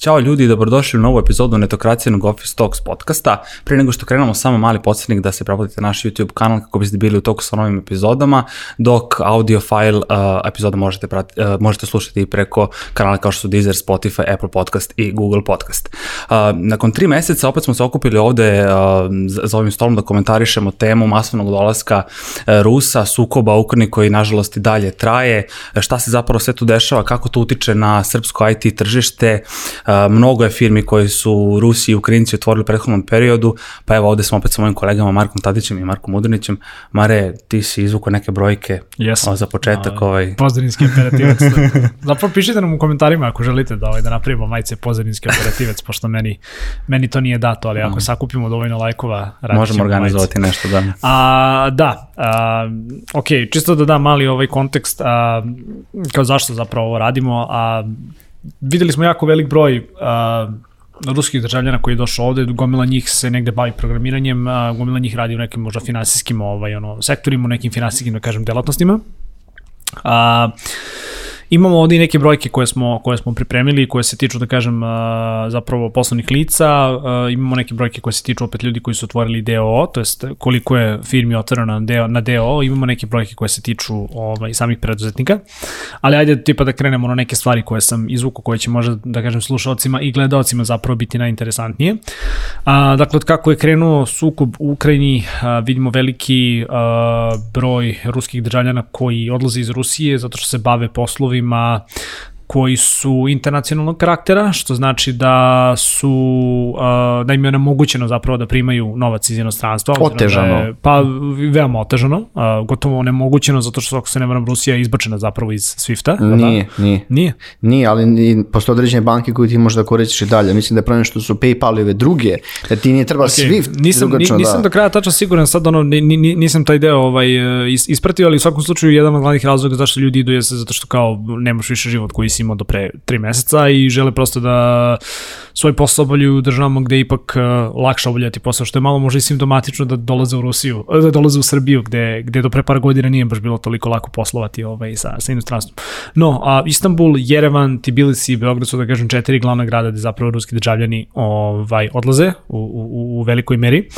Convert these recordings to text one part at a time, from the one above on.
Ćao ljudi, dobrodošli u novu epizodu Netokracijenog Office Talks podcasta. Prije nego što krenemo, samo mali podsjetnik da se preplatite naš YouTube kanal kako biste bili u toku sa novim epizodama, dok audio file uh, epizoda možete, prati, uh, možete slušati i preko kanala kao što su Deezer, Spotify, Apple Podcast i Google Podcast. Uh, nakon tri meseca opet smo se okupili ovde uh, za ovim stolom da komentarišemo temu masovnog dolaska uh, Rusa, sukoba u Ukrajini koji nažalost i dalje traje, šta se zapravo sve tu dešava, kako to utiče na srpsko IT tržište, mnogo je firmi koji su Rusi i Ukrajinci otvorili u prethodnom periodu, pa evo ovde smo opet sa mojim kolegama Markom Tadićem i Markom Udrnićem. Mare, ti si izvukao neke brojke yes. o, za početak. A, ovaj... Pozadinski operativac. Zapravo pišite nam u komentarima ako želite da, ovaj, da napravimo majice pozadinski operativac, pošto meni, meni to nije dato, ali ako mm. sakupimo dovoljno lajkova, Možemo organizovati majice. nešto, da. A, da, a, ok, čisto da dam mali ovaj kontekst, a, kao zašto zapravo ovo radimo, a videli smo jako velik broj uh, ruskih državljana koji je došao ovde, gomila njih se negde bavi programiranjem, uh, gomila njih radi u nekim možda finansijskim ovaj, ono, sektorima, u nekim finansijskim, da kažem, delatnostima. Uh, Imamo ovde i neke brojke koje smo, koje smo pripremili, koje se tiču, da kažem, zapravo poslovnih lica. Imamo neke brojke koje se tiču opet ljudi koji su otvorili DOO, to jest koliko je firmi otvoreno na, DO, na DOO. Imamo neke brojke koje se tiču ovaj, samih preduzetnika. Ali ajde tipa da krenemo na neke stvari koje sam izvukao, koje će možda, da kažem, slušalcima i gledalcima zapravo biti najinteresantnije. A, dakle, od kako je krenuo sukob u Ukrajini, a, vidimo veliki a, broj ruskih državljana koji odlaze iz Rusije zato što se bave poslovi poslovima koji su internacionalnog karaktera, što znači da su uh, da im je onemogućeno zapravo da primaju novac iz inostranstva. Da otežano. je, pa veoma otežano, uh, gotovo onemogućeno zato što ako se ne varam Rusija je izbačena zapravo iz Swifta. Da? Nije, da? nije. Nije? Nije, ali postoje određene banke koje ti možda koristiš i dalje. Mislim da je problem što su PayPal i ove druge, da ti nije treba okay. Swift. Nisam, drugačno, nisam da. do kraja tačno siguran, sad ono, nisam taj deo ovaj, ispratio, ali u svakom slučaju jedan od glavnih razloga zašto ljudi idu jeste zato što kao nemaš više život koji si imao do pre tri meseca i žele prosto da svoj posao obavljaju u državama gde ipak uh, lakše obavljati posao, što je malo možda i simptomatično da dolaze u Rusiju, da dolaze u Srbiju, gde, gde do pre par godina nije baš bilo toliko lako poslovati ovaj, sa, sa inostranstvom. No, a Istanbul, Jerevan, Tbilisi i Beograd su, da kažem, četiri glavna grada gde zapravo ruski državljani ovaj, odlaze u, u, u velikoj meri.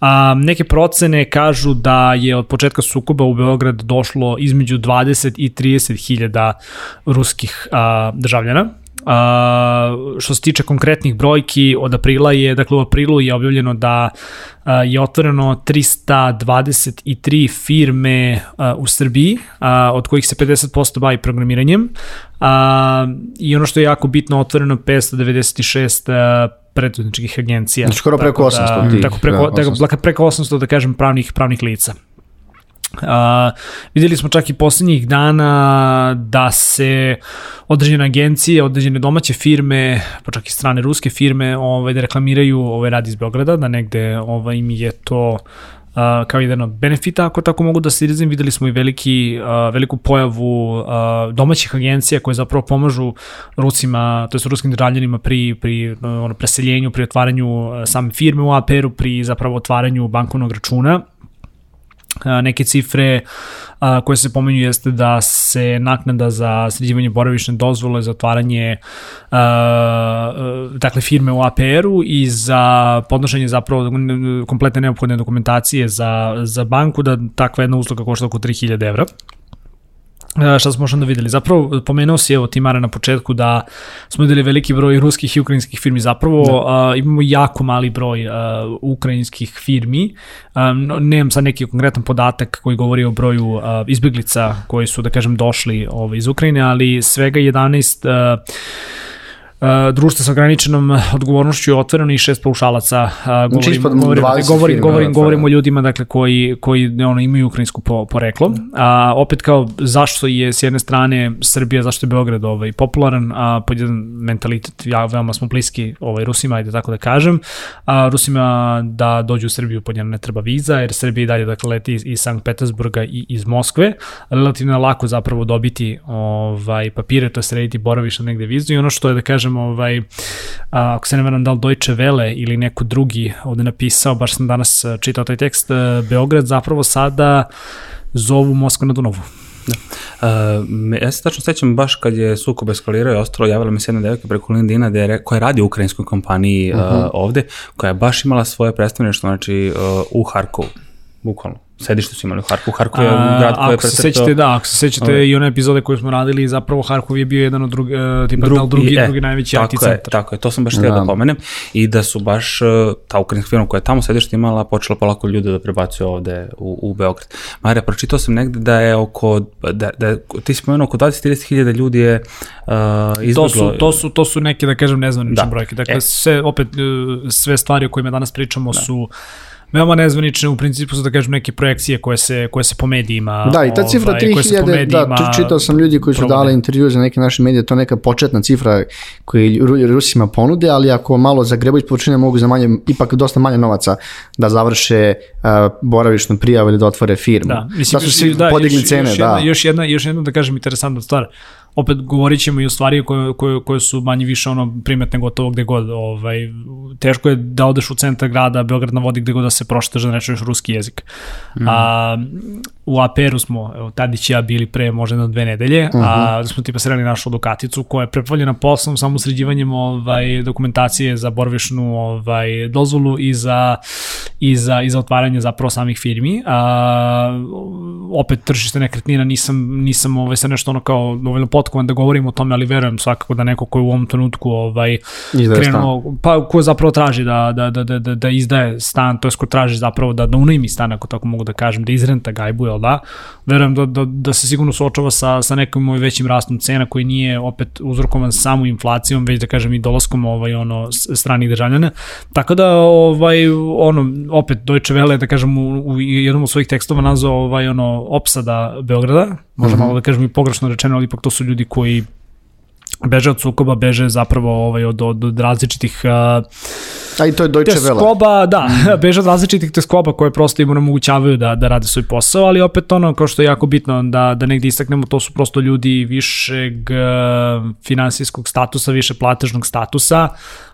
A, neke procene kažu da je od početka sukoba u Beograd došlo između 20 i 30 hiljada ruskih a, državljana. A, što se tiče konkretnih brojki, od aprila je, dakle u aprilu je objavljeno da a, je otvoreno 323 firme a, u Srbiji, a, od kojih se 50% bavi programiranjem. A, I ono što je jako bitno, otvoreno 596 a, preduzetničkih agencija. Znači skoro preko 800 da, tih. Tako preko, da, 800. Tako, preko 800 da kažem pravnih, pravnih lica. Uh, videli smo čak i poslednjih dana da se određene agencije, određene domaće firme, pa čak i strane ruske firme, ovaj, da reklamiraju ovaj rad iz Beograda, da negde ovaj, im je to uh, kao jedan od benefita, ako tako mogu da se izrazim, videli smo i veliki, uh, veliku pojavu uh, domaćih agencija koje zapravo pomažu Rusima, to je ruskim državljanima pri, pri ono, preseljenju, pri otvaranju same firme u APR-u, pri zapravo otvaranju bankovnog računa neke cifre a, koje se pomenju jeste da se naknada za sređivanje boravišne dozvole za otvaranje a, dakle firme u APR-u i za podnošenje zapravo kompletne neophodne dokumentacije za, za banku da takva jedna usluga košta oko 3000 evra. E, šta smo možda videli. Zapravo, pomenuo si evo Timara na početku da smo videli veliki broj ruskih i ukrajinskih firmi. Zapravo da. uh, imamo jako mali broj uh, ukrajinskih firmi. Um, nemam sad neki konkretan podatak koji govori o broju uh, izbjeglica koji su, da kažem, došli ovaj, iz Ukrajine, ali svega 11 uh, Uh, društvo sa ograničenom odgovornošću je otvoreno i šest paušalaca. Uh, govorim, znači, govorim, govorim, govorim, govorim o ljudima dakle, koji, koji ono, imaju ukrajinsku po, poreklo. A opet kao zašto je s jedne strane Srbija, zašto je Beograd ovaj, popularan, a pod jedan mentalitet, ja veoma smo bliski ovaj, Rusima, ajde tako da kažem. A, Rusima da dođu u Srbiju pod jedan ne treba viza, jer Srbija i dalje dakle, leti iz, iz Sankt Petersburga i iz Moskve. Relativno lako zapravo dobiti ovaj, papire, to je srediti boravišta negde vizu i ono što je da kažem kažem, ovaj, a, ako se ne veram da li Deutsche Welle ili neko drugi ovde napisao, baš sam danas čitao taj tekst, Beograd zapravo sada zovu Moskva na Dunovu. Uh, me, ja se tačno sećam baš kad je sukob eskalirao i ostalo, javila mi se jedna devojka preko LinkedIna da je, koja radi u ukrajinskoj kompaniji uh -huh. uh, ovde, koja je baš imala svoje predstavništvo znači, uh, u Harkovu, bukvalno sedište su imali u Harkovu. Harkov je grad koji je Ako se sećate, da, ako se sećate okay. i one epizode koje smo radili, zapravo Harkov je bio jedan od drugi, uh, tipa Drug, drugi, e, drugi najveći IT centar. Je, tako je, to sam baš htio da. da pomenem. I da su baš uh, ta ukrajinska firma koja je tamo sedište imala, počela polako ljude da prebacuju ovde u, u Beograd. Marija, pročitao sam negde da je oko, da, da ti si pomenuo, oko 20-30 hiljada ljudi je uh, izbjeglo. To su, to, su, to su neke, da kažem, nezvanične da. brojke. Dakle, e. sve, opet, sve stvari o kojima danas pričamo da. su veoma nezvanične, u principu su da kažem neke projekcije koje se, koje se po medijima Da, i ta cifra ovaj, 3000, da, tu čitao sam ljudi koji su provode. dali intervju za neke naše medije, to je neka početna cifra koju Rusima ponude, ali ako malo zagrebaju počine mogu za manje, ipak dosta manje novaca da završe uh, boravišnu prijavu ili da otvore firmu. Da, mislim, da su svi da, podigli još, cene, još da. Jedna, još jedna, još jedna da kažem interesantna stvar, opet govorit ćemo i o stvari koje, koje, koje su manje više ono primetne gotovo gde god. Ovaj, teško je da odeš u centar grada, Beograd na vodi gde god da se proštaš da nečuješ ruski jezik. Mm. A, u APR-u smo, evo, Tadić i ja bili pre možda na dve nedelje, uh -huh. a mhm. smo tipa sreli našu Dukaticu koja je prepoljena poslom samo sređivanjem ovaj, dokumentacije za borvišnu ovaj, dozvolu i za, i, za, i za otvaranje zapravo samih firmi. A, opet tržište nekretnina nisam, nisam ovaj, sa nešto ono kao dovoljno potkovan da govorim o tome, ali verujem svakako da neko ko je u ovom trenutku ovaj, krenuo, pa ko zapravo traži da, da, da, da, da izdaje stan, to je ko traži zapravo da, da unajmi stan, ako tako mogu da kažem, da izrenta gajbuje, da? Verujem da, da, da se sigurno suočava sa, sa nekim moj većim rastom cena koji nije opet uzrokovan samo inflacijom, već da kažem i dolaskom ovaj, ono, stranih državljana. Tako da, ovaj, ono, opet Deutsche Welle, da kažem, u, u jednom od svojih tekstova nazvao ovaj, ono, opsada Beograda, možda mm -hmm. malo da kažem i pogrešno rečeno, ali ipak to su ljudi koji beže od sukoba, beže zapravo ovaj, od, od, od različitih uh, A i to je Deutsche Welle. Teskoba, da, mm. beže od različitih teskoba koje prosto im omogućavaju da, da rade svoj posao, ali opet ono kao što je jako bitno da, da negde istaknemo, to su prosto ljudi višeg uh, finansijskog statusa, više platežnog statusa,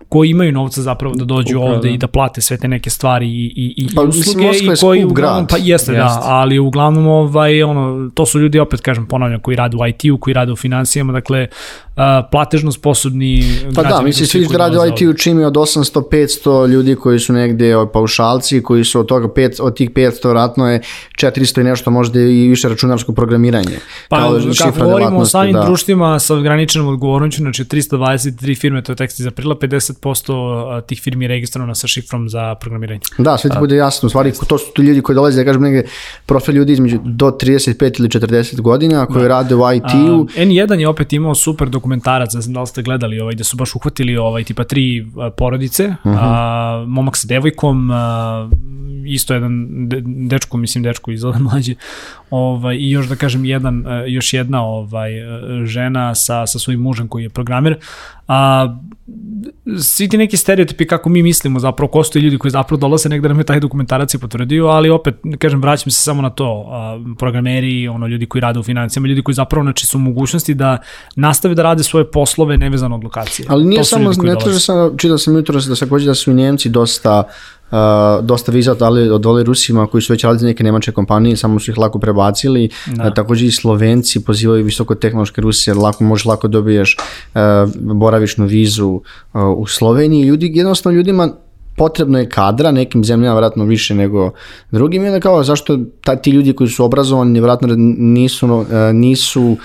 koji imaju novca zapravo da dođu Upravo, ovde da. i da plate sve te neke stvari i, i, i pa, usluge i koji uglavnom, pa jeste, jeste, da, ali uglavnom ovaj, ono, to su ljudi opet kažem ponavljam koji rade u IT-u, koji rade u financijama, dakle uh, platežno sposobni Pa da, misliš svi da rade u IT-u čimi od 800 500 ljudi koji su negde paušalci, koji su od toga pet, od tih 500 vratno je 400 i nešto možda i više računarsko programiranje. Pa kao kako govorimo o samim da. društvima sa ograničenom odgovornoću, znači 323 firme, to je tekst iz aprila, 50% tih firmi je registrovano sa šifrom za programiranje. Da, sve ti bude jasno, u stvari to su tu ljudi koji dolaze, da kažem negde profil ljudi između do 35 ili 40 godina koji da. rade u IT-u. N1 je opet imao super dokumentarac, ne znam da li ste gledali, ovaj, gde su baš uhvatili ovaj, tipa tri porodice, uh -huh. a, momak sa devojkom, a, isto jedan de, dečko, mislim dečko izgleda mlađe, ovaj, i još da kažem jedan, još jedna ovaj, žena sa, sa svojim mužem koji je programer, a, svi ti neki stereotipi kako mi mislimo zapravo, ko su ljudi koji zapravo dolaze negde nam je taj dokumentarac je potvrdio, ali opet, kažem, vraćam se samo na to, a, programeri, ono, ljudi koji rade u financijama, ljudi koji zapravo znači, su u mogućnosti da nastave da rade svoje poslove nevezano od lokacije. Ali nije samo, ne traže samo, čitao sam jutro da se da su Njemci dosta uh, dosta viza ali od ove Rusima koji su već radili neke nemačke kompanije, samo su ih lako prebacili. Da. Uh, takođe i Slovenci pozivaju visokotehnološke Rusije, lako možeš lako dobiješ uh, boravišnu vizu uh, u Sloveniji. Ljudi, jednostavno ljudima potrebno je kadra, nekim zemljama vratno više nego drugim i onda kao zašto ta, ti ljudi koji su obrazovani vratno nisu, e, nisu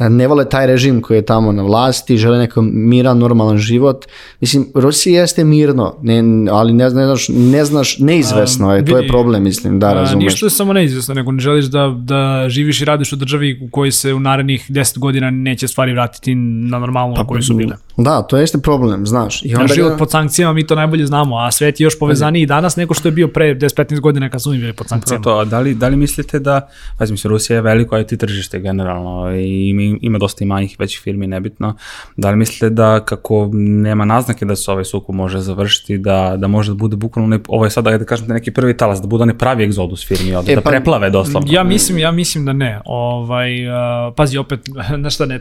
e, ne vole taj režim koji je tamo na vlasti, žele neko miran, normalan život. Mislim, Rusija jeste mirno, ne, ali ne, ne znaš, ne znaš neizvesno je, to je problem, mislim, da razumeš. Ništa je samo neizvesno, nego ne želiš da, da živiš i radiš u državi u kojoj se u narednih 10 godina neće stvari vratiti na normalno pa, koje su bile. Da, to jeste problem, znaš. I onda život pod sankcijama mi to najbolje znamo, a svet je još povezaniji danas nego što je bio pre 10-15 godina kad su mi bili pod sankcijama. To, a da li, da li mislite da, pazi mi se, Rusija je veliko IT tržište generalno i ima, ima dosta i manjih većih firmi, nebitno. Da li mislite da kako nema naznake da se ovaj suku može završiti, da, da može da bude bukvalno, ne, ovo je sada, da kažem, neki prvi talas, da bude onaj pravi egzodus firmi, ovde, e, da pa, preplave doslovno. Ja mislim, ja mislim da ne. Ovaj, uh, pazi, opet, nešto ne,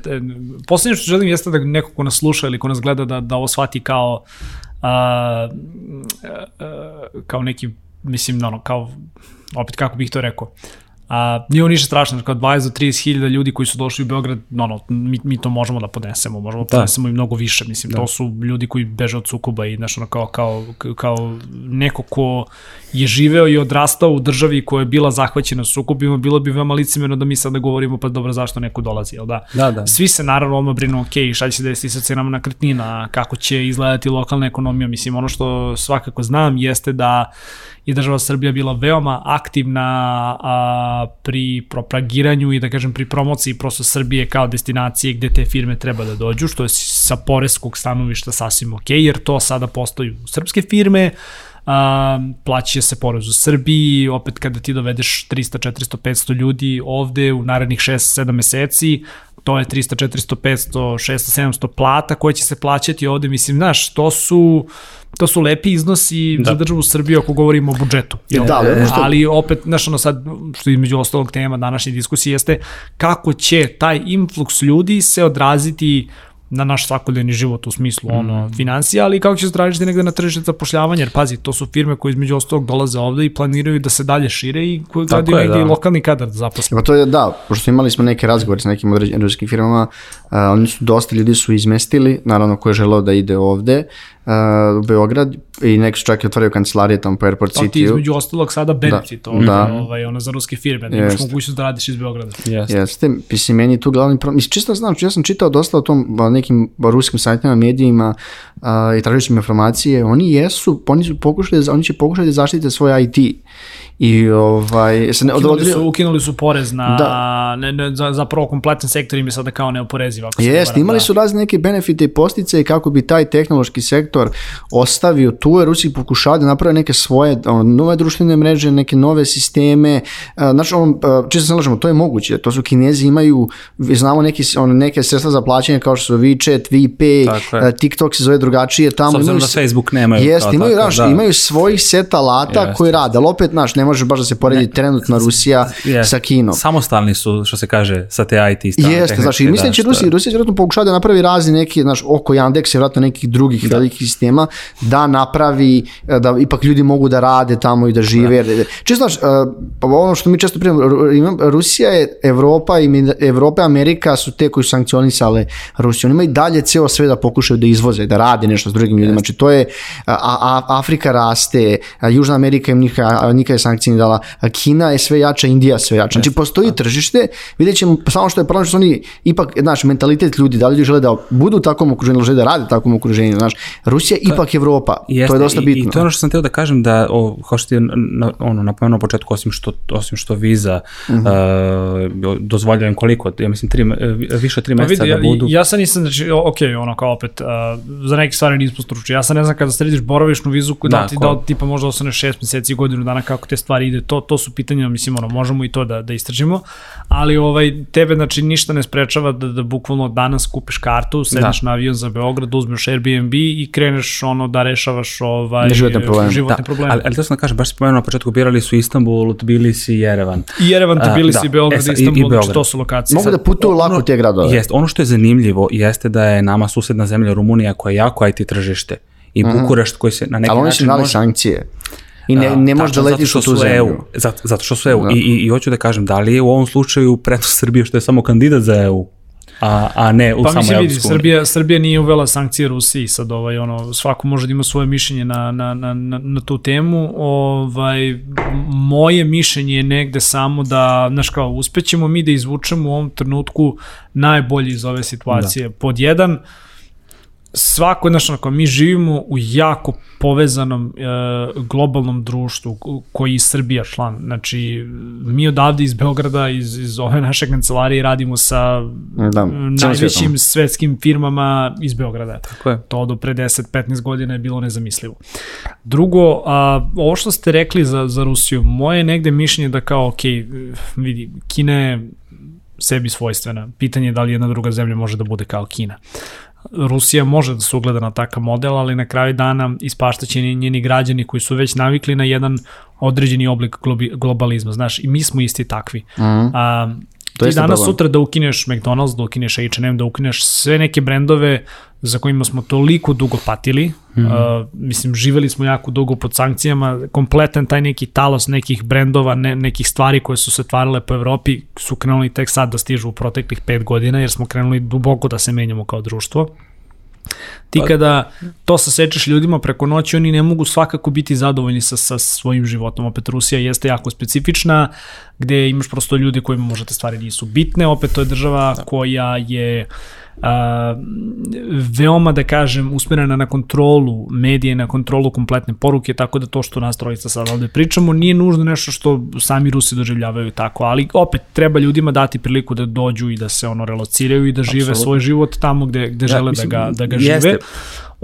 poslednje što želim jeste da neko ko nas sluša ili ko nas gleda da, da ovo shvati kao a, a, kao neki, mislim, ono, kao, opet kako bih to rekao, A, nije ovo ništa strašno, kao 20 do 30 hiljada ljudi koji su došli u Beograd, no, no, mi, mi to možemo da podnesemo, možemo da podnesemo i mnogo više, mislim, da. to su ljudi koji beže od sukoba i, znaš, ono, kao, kao, kao neko ko je živeo i odrastao u državi koja je bila zahvaćena sukobima, bilo bi veoma licimeno da mi sada govorimo, pa dobro, zašto neko dolazi, jel da? Da, da. Svi se naravno odmah brinu, ok, šta će se desiti sa cenama na kretnina, kako će izgledati lokalna ekonomija, mislim, ono što svakako znam jeste da je država Srbija bila veoma aktivna a, pri propagiranju i da kažem pri promociji prosto Srbije kao destinacije gde te firme treba da dođu, što je sa poreskog stanovišta sasvim ok, jer to sada postoju srpske firme, a, plaća se porez u Srbiji, opet kada ti dovedeš 300, 400, 500 ljudi ovde u narednih 6-7 meseci, to je 300, 400, 500, 600, 700 plata koje će se plaćati ovde, mislim, znaš, to su to su lepi iznosi da. za državu Srbiju ako govorimo o budžetu. Da, da, što... Ali opet, znaš, ono sad, što je između ostalog tema današnje diskusije, jeste kako će taj influx ljudi se odraziti na naš svakodnevni život u smislu mm. ono financija, ali kako će se tražiti negde na tržište zapošljavanja, jer pazi, to su firme koje između ostalog dolaze ovde i planiraju da se dalje šire i koje gledaju negde da. lokalni kadar da zaposle. Pa to je da, pošto imali smo neke razgovore sa nekim određenim firmama, uh, oni su dosta ljudi su izmestili, naravno ko je želeo da ide ovde, u Beograd i neki su čak i otvorio kancelarije tamo po Airport City. To ti između ostalog sada benefit, da. ovdje, da. ovaj, ono za ruske firme, da imaš mogućnost da radiš iz Beograda. Jeste. Jeste, mislim, meni tu glavni problem, mislim, čisto znam, ja sam čitao dosta o tom nekim ruskim sajtima, medijima uh, i tražujućim informacije, oni jesu, oni su pokušali, oni će pokušati da zaštite svoj IT I ovaj se ne ukinuli su ukinuli su porez na da. ne, ne, za zapravo kompletan sektor im je sada kao neoporeziv ako Jeste, imali da. su razne neke benefite i postice kako bi taj tehnološki sektor ostavio tu jer Rusi pokušavaju da naprave neke svoje ono, nove društvene mreže, neke nove sisteme. Znači, on, čisto se lažemo, to je moguće. To su Kinezi imaju, znamo neki, on, neke sredstva za plaćanje kao što su WeChat, WePay, TikTok se zove drugačije. Tamo imaju, da Facebook nemaju. Jeste, imaju, tako, da. imaju svojih set alata jeste. koji rade, ali opet, naš, ne može baš da se poredi ne, trenutno Rusija je, sa Kinom. Samostalni su, što se kaže, sa te IT strane. Jeste, znači, mislim da će Rusija, Rusija će vjerojatno pokušati da napravi razni neki, znaš, oko Yandex, vjerojatno nekih drugih da. velikih sistema, da napravi, da ipak ljudi mogu da rade tamo i da žive. Da. Čisto, znaš, pa ono što mi često primamo, Rusija je, Evropa i Evropa i Amerika su te koji su sankcionisale Rusiju. Oni imaju dalje ceo sve da pokušaju da izvoze, da rade nešto s drugim ljudima. Znači, to je, a, a, Afrika raste, a Južna Amerika im nikada, nikada sankcije nije dala, Kina je sve jača, Indija sve jača. Znači postoji da. tržište, vidjet ćemo samo što je problem što oni ipak, znaš, mentalitet ljudi, da li ljudi žele da budu u takvom okruženju, žele da rade u takvom okruženju, znaš, Rusija to, ipak Evropa, jeste, to je dosta bitno. I, I to je ono što sam teo da kažem da, o, kao što ti je na, ono, napomenuo početku, osim što, osim što viza uh -huh. uh, dozvoljavim koliko, ja mislim, tri, više od tri pa meseca da budu. Ja, ja sam nisam, znači, ok, ono kao opet, uh, za neke stvari nismo stručni, ja sam ne znam kada središ boravišnu vizu, da, da ti da tipa možda ostaneš šest meseci, godinu dana, kako te stvari ide, to, to su pitanja, mislim, ono, možemo i to da, da istražimo, ali ovaj, tebe, znači, ništa ne sprečava da, da bukvalno danas kupiš kartu, sedneš da. na avion za Beograd, uzmeš Airbnb i kreneš ono da rešavaš ovaj, životne probleme. Životne da. probleme. Ali, ali to sam da kažem, baš spomenuo na početku, birali su Istanbul, Tbilisi i Jerevan. I Jerevan, Tbilisi, da. Beograd, e, Istanbul, i, i Beograd. znači to su lokacije. Mogu da putuju lako te gradove. Jest, ono što je zanimljivo jeste da je nama susedna zemlja Rumunija koja je jako IT tržište i mhm. Bukurešt koji se na neki način... Ali oni su imali sankcije. I ne, ne možeš da letiš u tu zemlju. EU, zato, zato što su EU. Da. I, i, I hoću da kažem, da li je u ovom slučaju preto Srbije što je samo kandidat za EU? A, a ne u pa, samoj vidi, Srbija, Srbija nije uvela sankcije Rusiji, sad ovaj, ono, svako može da ima svoje mišljenje na, na, na, na, na tu temu. Ovaj, moje mišljenje je negde samo da, znaš kao, uspećemo mi da izvučemo u ovom trenutku najbolji iz ove situacije. Da. Pod jedan, uh, svako, znaš, onako, mi živimo u jako povezanom e, globalnom društvu koji je Srbija član. Znači, mi odavde iz Beograda, iz, iz ove naše kancelarije radimo sa da, najvećim svetskim firmama iz Beograda. Tako je. To do pre 10-15 godina je bilo nezamislivo. Drugo, a, ovo što ste rekli za, za Rusiju, moje je negde mišljenje da kao, ok, vidi, Kina je sebi svojstvena. Pitanje je da li jedna druga zemlja može da bude kao Kina. Rusija može da se ugleda na takav model, ali na kraju dana ispaštaće njeni građani koji su već navikli na jedan određeni oblik globalizma, znaš, i mi smo isti takvi. Mm -hmm. A, To ti danas problem. sutra da ukineš McDonald's, da ukineš H&M, da ukineš sve neke brendove za kojima smo toliko dugo patili, mm -hmm. uh, mislim, živeli smo jako dugo pod sankcijama, kompletan taj neki talos nekih brendova, ne, nekih stvari koje su se tvarale po Evropi su krenuli tek sad da stižu u proteklih pet godina, jer smo krenuli duboko da se menjamo kao društvo. Ti pa- kada to sasečeš ljudima preko noći, oni ne mogu svakako biti zadovoljni sa, sa svojim životom. Opet Rusija jeste jako specifična, gde imaš prosto ljude kojima možda te stvari nisu bitne. Opet to je država da. koja je uh, a, veoma, da kažem, usmerena na kontrolu medije, na kontrolu kompletne poruke, tako da to što nas trojica sad ovde pričamo nije nužno nešto što sami Rusi doživljavaju tako, ali opet treba ljudima dati priliku da dođu i da se ono relociraju i da žive Absolutno. svoj život tamo gde, gde žele da, mislim, da ga, da ga žive.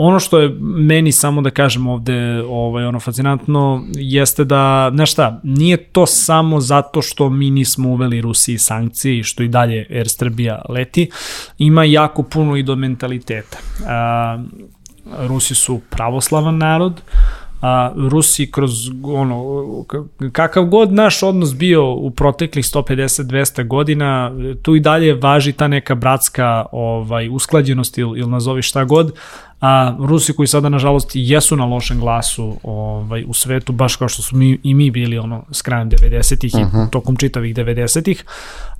Ono što je meni samo da kažem ovde ovaj, ono fascinantno jeste da, znaš šta, nije to samo zato što mi nismo uveli Rusiji sankcije i što i dalje Air Srbija leti, ima jako puno i do mentaliteta. A, Rusi su pravoslavan narod, a, Rusi kroz ono, kakav god naš odnos bio u proteklih 150-200 godina, tu i dalje važi ta neka bratska ovaj, usklađenost ili, ili nazovi šta god, a Rusi koji sada nažalost jesu na lošem glasu ovaj, u svetu, baš kao što su mi, i mi bili ono s krajem 90-ih uh -huh. i mhm. tokom čitavih 90-ih,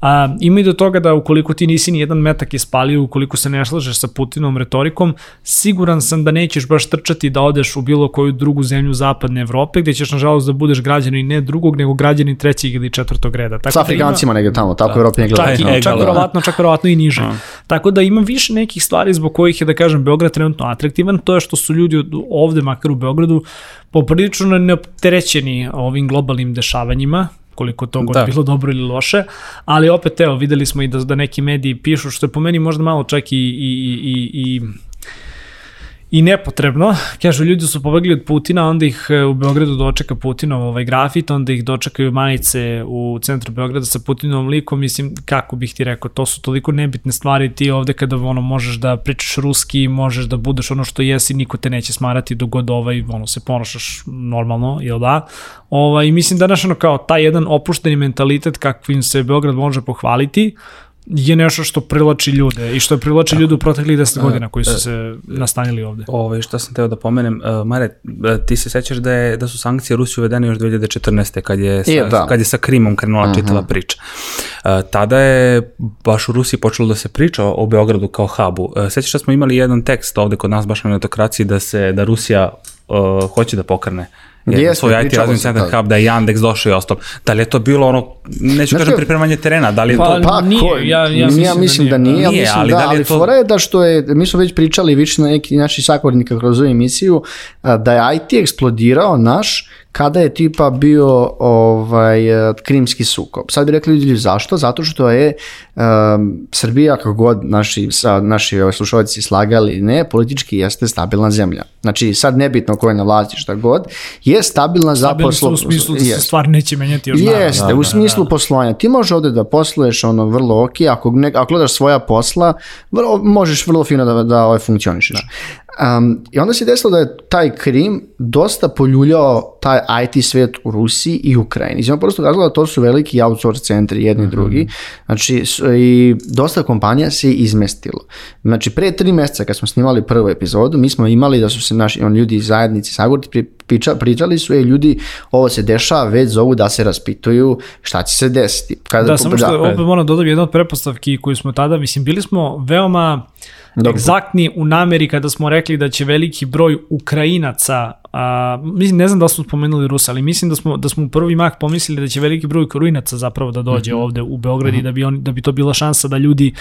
a, ima i do toga da ukoliko ti nisi ni jedan metak ispalio, ukoliko se ne slažeš sa Putinom retorikom, siguran sam da nećeš baš trčati da odeš u bilo koju drugu zemlju zapadne Evrope, gde ćeš nažalost da budeš građanin ne drugog, nego građanin trećeg ili četvrtog reda. Tako sa da Afrikancima da negde tamo, tako da, Evropi ne gleda. Čak, i, čak, verovatno, čak verovatno i niže. A. Tako da ima više nekih stvari zbog kojih je, da kažem, Beograd trenutno atraktivan, to je što su ljudi ovde, makar u Beogradu, poprilično neopterećeni ovim globalnim dešavanjima, koliko to god da. bilo dobro ili loše, ali opet evo videli smo i da, da neki mediji pišu, što je po meni možda malo čak i, i, i, i i nepotrebno. Kažu, ljudi su pobegli od Putina, onda ih e, u Beogradu dočeka Putinov ovaj grafit, onda ih dočekaju majice u centru Beograda sa Putinovom likom, mislim, kako bih ti rekao, to su toliko nebitne stvari, ti ovde kada ono, možeš da pričaš ruski, možeš da budeš ono što jesi, niko te neće smarati dok god ovaj, ono, se ponašaš normalno, jel da? Ovaj, mislim da, naš, ono, kao taj jedan opušteni mentalitet kakvim se Beograd može pohvaliti, je nešto što privlači ljude i što je privlači ljude u proteklih 10 godina koji su e, se nastanili ovde. Ovo, što sam teo da pomenem, uh, Mare, e, ti se sećaš da, je, da su sankcije Rusije uvedene još 2014. kad je sa, je, da. kad je sa Krimom krenula uh mhm. -huh. čitava priča. Uh, tada je baš u Rusiji počelo da se priča o Beogradu kao hubu. Uh, sećaš da smo imali jedan tekst ovde kod nas baš na netokraciji da se da Rusija uh, hoće da pokrene jedan svoj IT razvojni centar hub, da je Yandex došao i ostalo. Da li je to bilo ono, neću kažem pripremanje terena, da li je pa, to... Pa, nije, ja, ja, mislim, ja mislim da nije, da nije, mislim ali, da, da ali to... fora je da što je, mi smo već pričali više na neki naši sagovornika kroz ovu emisiju, da je IT eksplodirao naš kada je tipa bio ovaj krimski sukob. Sad bi rekli ljudi zašto? Zato što je um, Srbija, kako god naši, sa, naši ovaj, slušalci slagali, ne, politički jeste stabilna zemlja. Znači, sad nebitno ko je na vlasti šta god, je stabilna za poslovanje. u smislu da se stvar neće menjati još Jeste, da, u smislu da, da. poslovanja. Ti možeš ovde da posluješ ono vrlo ok, ako, ne, ako gledaš svoja posla, vrlo, možeš vrlo fino da, da ovaj, funkcionišeš. Da. Um, I onda se desilo da je taj Krim dosta poljuljao taj IT svet u Rusiji i Ukrajini. Iz prosto razloga da to su veliki outsource centri jedni mm -hmm. drugi. Znači, i dosta kompanija se izmestilo. Znači, pre tri meseca kad smo snimali prvu epizodu, mi smo imali da su se naši on, ljudi iz zajednici Sagurti priča, pričali su, je ljudi, ovo se dešava, već zovu da se raspituju šta će se desiti. Kada, da, samo što opet moram da dodam jedna od prepostavki koju smo tada, mislim, bili smo veoma Dobro. egzaktni u nameri kada smo rekli da će veliki broj Ukrajinaca A, mislim, ne znam da smo spomenuli Rusa, ali mislim da smo, da smo u prvi mah pomislili da će veliki broj Korujnaca zapravo da dođe mm -hmm. ovde u Beograd mm -hmm. i da bi, on, da bi to bila šansa da ljudi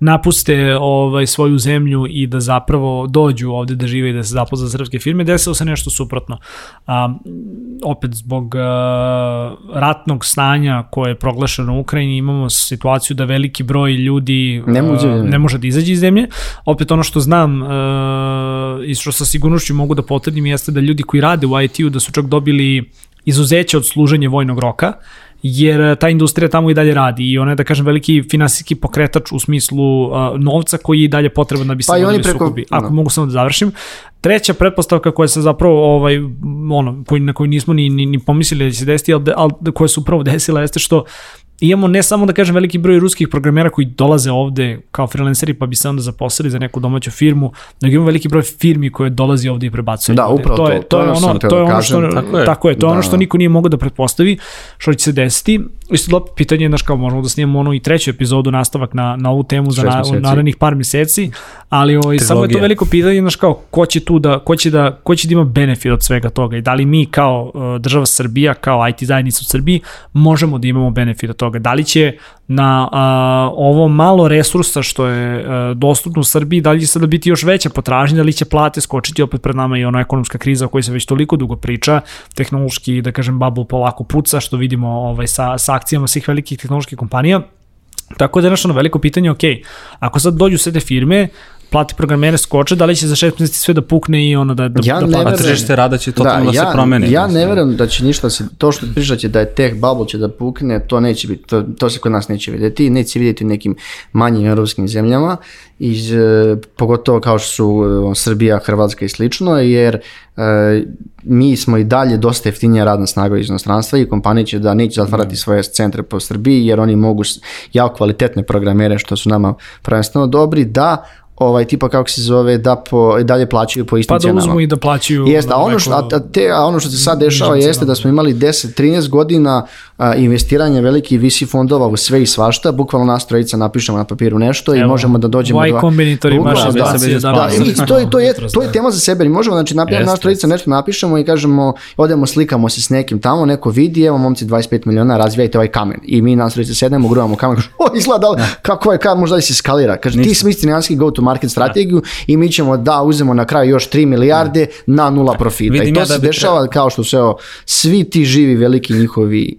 napuste ovaj, svoju zemlju i da zapravo dođu ovde da žive i da se zapozna srpske firme. Desilo se nešto suprotno. A, opet zbog a, ratnog stanja koje je proglašeno u Ukrajini imamo situaciju da veliki broj ljudi ne može, a, ne može da izađe iz zemlje. Opet ono što znam a, i što sa sigurnošću mogu da potvrdim jeste da ljudi koji rade u IT-u da su čak dobili izuzeće od služenja vojnog roka, jer eh, ta industrija tamo i dalje radi i ona je, da kažem, veliki finansijski pokretač u smislu uh, novca koji je i dalje potreban da bi se pa vodili preko, sukobi. Ako no. mogu samo da završim. Treća pretpostavka koja se zapravo, ovaj, ono, koji, na koju nismo ni, ni, ni pomislili da će se desiti, ali, ali koja se upravo desila jeste što imamo ne samo da kažem veliki broj ruskih programera koji dolaze ovde kao freelanceri pa bi se onda zaposlili za neku domaću firmu, nego imamo veliki broj firmi koje dolazi ovde i prebacuju. Da, upravo to. Je, to, je ono, to je ono što, tako je, tako je, to je ono što niko nije mogao da pretpostavi što će se desiti. Isto dobro pitanje, znaš kao možemo da snimamo ono i treću epizodu nastavak na, na ovu temu za na, narednih par meseci, ali ovaj, samo je to veliko pitanje, znaš kao ko će tu da, ko će da, ko će da ima benefit od svega toga i da li mi kao uh, država Srbija, kao IT zajednica u Srbiji možemo da imamo benefit od toga. Da li će na a, ovo malo resursa što je a, dostupno u Srbiji, da li će sada biti još veća potražnja, da li će plate skočiti opet pred nama i ona ekonomska kriza o kojoj se već toliko dugo priča, tehnološki, da kažem, bubble polako puca, što vidimo ovaj, sa, sa akcijama svih velikih tehnoloških kompanija. Tako da je našo veliko pitanje, ok, ako sad dođu sve te firme, plati programere skoče, da li će za šest meseci sve da pukne i ono da, da, ja da plati? Tržište rada će totalno da, da ja, se promeni. Ja ne verujem da će ništa se, to što pričate da je tech bubble će da pukne, to neće biti, to, to se kod nas neće vidjeti, neće vidjeti u nekim manjim europskim zemljama, iz, e, pogotovo kao što su e, Srbija, Hrvatska i slično, jer e, mi smo i dalje dosta jeftinija radna snaga iz inostranstva i kompanije će da neće zatvarati svoje centre po Srbiji jer oni mogu jako kvalitetne programere što su nama prvenstveno dobri da ovaj tipa kako se zove da po dalje plaćaju po istim cenama. Pa da uzmu i da plaćaju. Jeste, a ono što a, te, a ono što se sad dešava jeste da smo imali 10 13 godina a, investiranja velikih VC fondova u sve i svašta, bukvalno nas trojica napišemo na papiru nešto Evo, i možemo da dođemo do Y kombinatori baš da, da, da, da, i to je to je to je tema za sebe. Možemo znači napišemo nas trojica nešto napišemo i kažemo odemo slikamo se s nekim tamo, neko vidi, evo momci 25 miliona, razvijajte ovaj kamen. I mi nas trojica sednemo, gruvamo kamen, kažemo, o izgleda kako je kamen, možda se skalira. Kaže ti smisli go to market strategiju i mi ćemo da uzemo na kraju još 3 milijarde na nula profita. Vidim I to ja se da dešava treba... kao što se svi ti živi veliki njihovi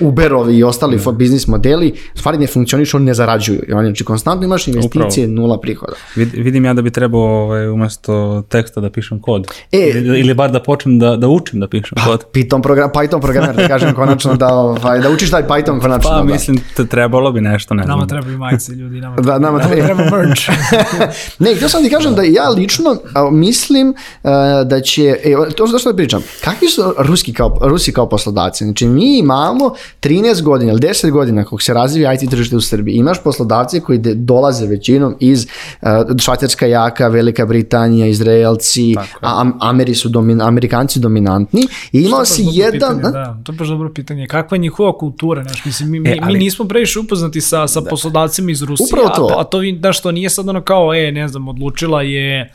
Uberovi i ostali mm. biznis modeli stvari ne funkcionišu, oni ne zarađuju. Oni, znači konstantno imaš investicije, Upravo. nula prihoda. Vid, vidim ja da bi trebao ovaj, umesto teksta da pišem kod. E, ili, bar da počnem da, da učim da pišem pa, kod. Python, program, Python programer, da kažem konačno da, ovaj, da učiš taj Python konačno. Pa da. mislim, te trebalo bi nešto, ne znam. Nama treba i majice ljudi, nama, da, nama, nama treba merch. ne, htio sam ti kažem da ja lično mislim uh, da će, e, to što da pričam, kakvi su ruski kao, Rusi kao poslodavci? Znači mi imamo 13 godina ili 10 godina kako se razvija IT tržište u Srbiji, imaš poslodavce koji de, dolaze većinom iz uh, Švajcarska jaka, Velika Britanija, Izraelci, a, Ameri su domin, Amerikanci dominantni i imao si jedan... Pitanje, da, to je baš dobro pitanje. Kakva je njihova kultura? Znaš, mislim, mi, e, ali, mi nismo previše upoznati sa, sa da. poslodavcima iz Rusije, Upravo to. a, a to, da što nije sad ono kao, e, ne znam, odlučila je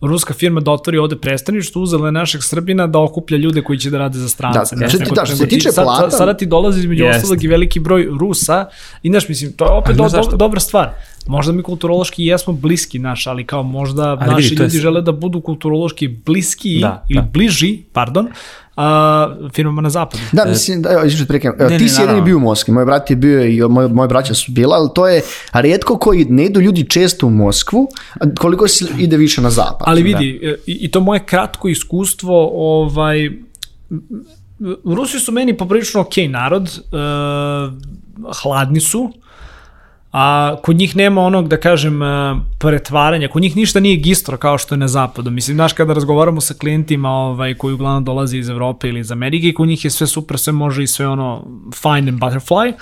ruska firma da otvori ovde prestaništvo, uzela je našeg Srbina da okuplja ljude koji će da rade za strance. Da, što, ti, da, što se tiče sad, plata... Sada ti dolazi između yes. ostalog i veliki broj Rusa i znaš, mislim, to je opet do, do, dobra stvar. Možda mi kulturološki jesmo bliski naš, ali kao možda ali naši vidi, ljudi je... žele da budu kulturološki bliski da, ili da. bliži, pardon, a, firmama na zapadu. Da, e, mislim, da, evo, izvrši prekam, ne, ti si jedini bio u Moskvi, moj brat je bio i moj, moje braća su bila, ali to je redko koji ne idu ljudi često u Moskvu, koliko se ide više na zapad. Ali vidi, da. i, i to moje kratko iskustvo, ovaj, Rusi su meni poprilično ok narod, uh, hladni su, a kod njih nema onog, da kažem, e, pretvaranja, kod njih ništa nije gistro kao što je na zapadu. Mislim, znaš, kada razgovaramo sa klijentima ovaj, koji uglavnom dolaze iz Evrope ili iz Amerike, kod njih je sve super, sve može i sve ono fine and butterfly,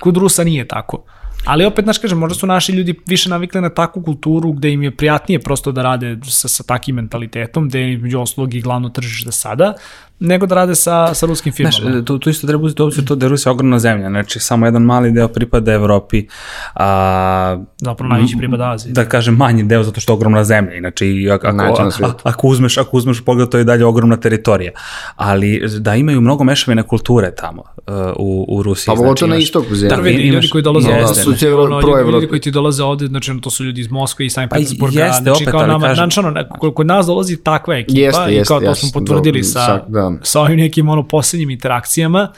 kod Rusa nije tako. Ali opet, znaš, kažem, možda su naši ljudi više navikli na takvu kulturu gde im je prijatnije prosto da rade sa, sa takim mentalitetom, gde je među oslog i glavno tržište sada, nego da rade sa, sa ruskim firmama. Znaš, tu, tu isto treba uzeti obzir to da je Rusija ogromna zemlja, znači samo jedan mali deo pripada Evropi. A, Zapravo najveći pripada Aziji. Da kažem manji deo zato što je ogromna zemlja, inače i ako, ako, ako, uzmeš, ako uzmeš pogled to je dalje ogromna teritorija. Ali da imaju mnogo mešavine kulture tamo uh, u, u Rusiji. Pa znači, to na istoku zemlje. Da, ljudi koji dolaze ovde, su znači, ono, ljudi koji ti dolaze ovde, znači to su ljudi iz Moskve i Sankt Petersburga, pa jeste, znači opet, kao nama, znači, ono, kod nas dolazi takva ekipa jeste, i kao to smo potvrdili sa, da, sa ovim nekim ono poslednjim interakcijama,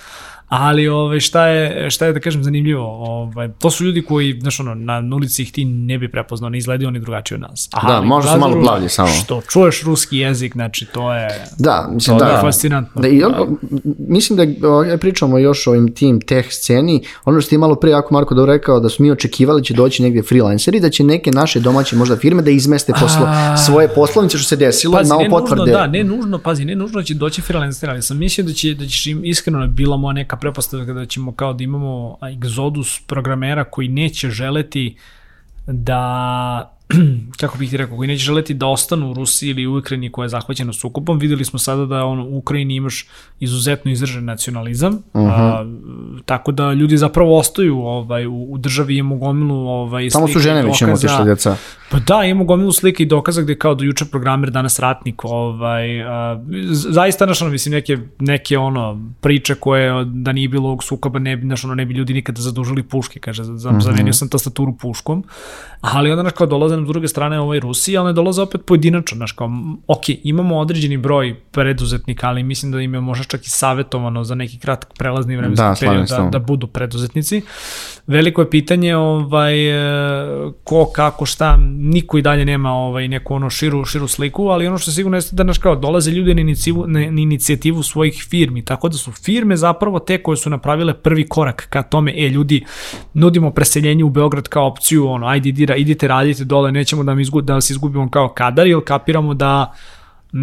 ali ovaj, šta, je, šta je da kažem zanimljivo, ovaj, to su ljudi koji, znaš ono, na ulici ih ti ne bi prepoznao, ne izgledaju oni drugačije od nas. Aha, da, možda su malo plavlji samo. Što, čuješ ruski jezik, znači to je, da, mislim, to da, je fascinantno. Da, i on, mislim da ovaj, pričamo još o ovim tim teh sceni, ono što je malo pre jako Marko dobro rekao, da su mi očekivali da će doći negde freelanceri, da će neke naše domaće možda firme da izmeste poslo, A... svoje poslovnice što se desilo, pazi, malo potvrde. Nužno, da, ne nužno, pazi, ne nužno da će doći freelanceri, ali sam mislio da će, da će im iskreno bila moja neka prepostavka da ćemo kao da imamo egzodus programera koji neće želeti da kako bih ti rekao, koji neće želeti da ostanu u Rusiji ili u Ukrajini koja je zahvaćena sukupom. Videli smo sada da on, u Ukrajini imaš izuzetno izražen nacionalizam, uh -huh. a, tako da ljudi zapravo ostaju ovaj, u, u državi imamo gomilu ovaj, Tamo su žene već imamo tišli djeca. Pa da, imamo gomilu slike i dokaza gde kao do juče programer, danas ratnik, ovaj, a, zaista našo, mislim, neke, neke ono, priče koje da nije bilo ovog sukoba, ne bi, znaš, ono, ne bi ljudi nikada zadužili puške, kaže, za, uh -huh. zamenio sam tastaturu puškom, ali onda, znaš, kao dolaze s druge strane ovaj Rusiji, ali ne dolaze opet pojedinačno, znaš, kao, ok, imamo određeni broj preduzetnika, ali mislim da im je možda čak i savjetovano za neki kratak prelazni vremenski da, period da, da budu preduzetnici. Veliko je pitanje ovaj, ko, kako, šta, niko i dalje nema ovaj, neku ono širu, širu sliku, ali ono što je sigurno jeste da naš kao dolaze ljudi na inicijativu, na, inicijativu svojih firmi, tako da su firme zapravo te koje su napravile prvi korak ka tome, e ljudi, nudimo preseljenje u Beograd kao opciju, ono, ajde idite, idite radite dole, nećemo da, mi izgu, da se izgubimo kao kadar, ili kapiramo da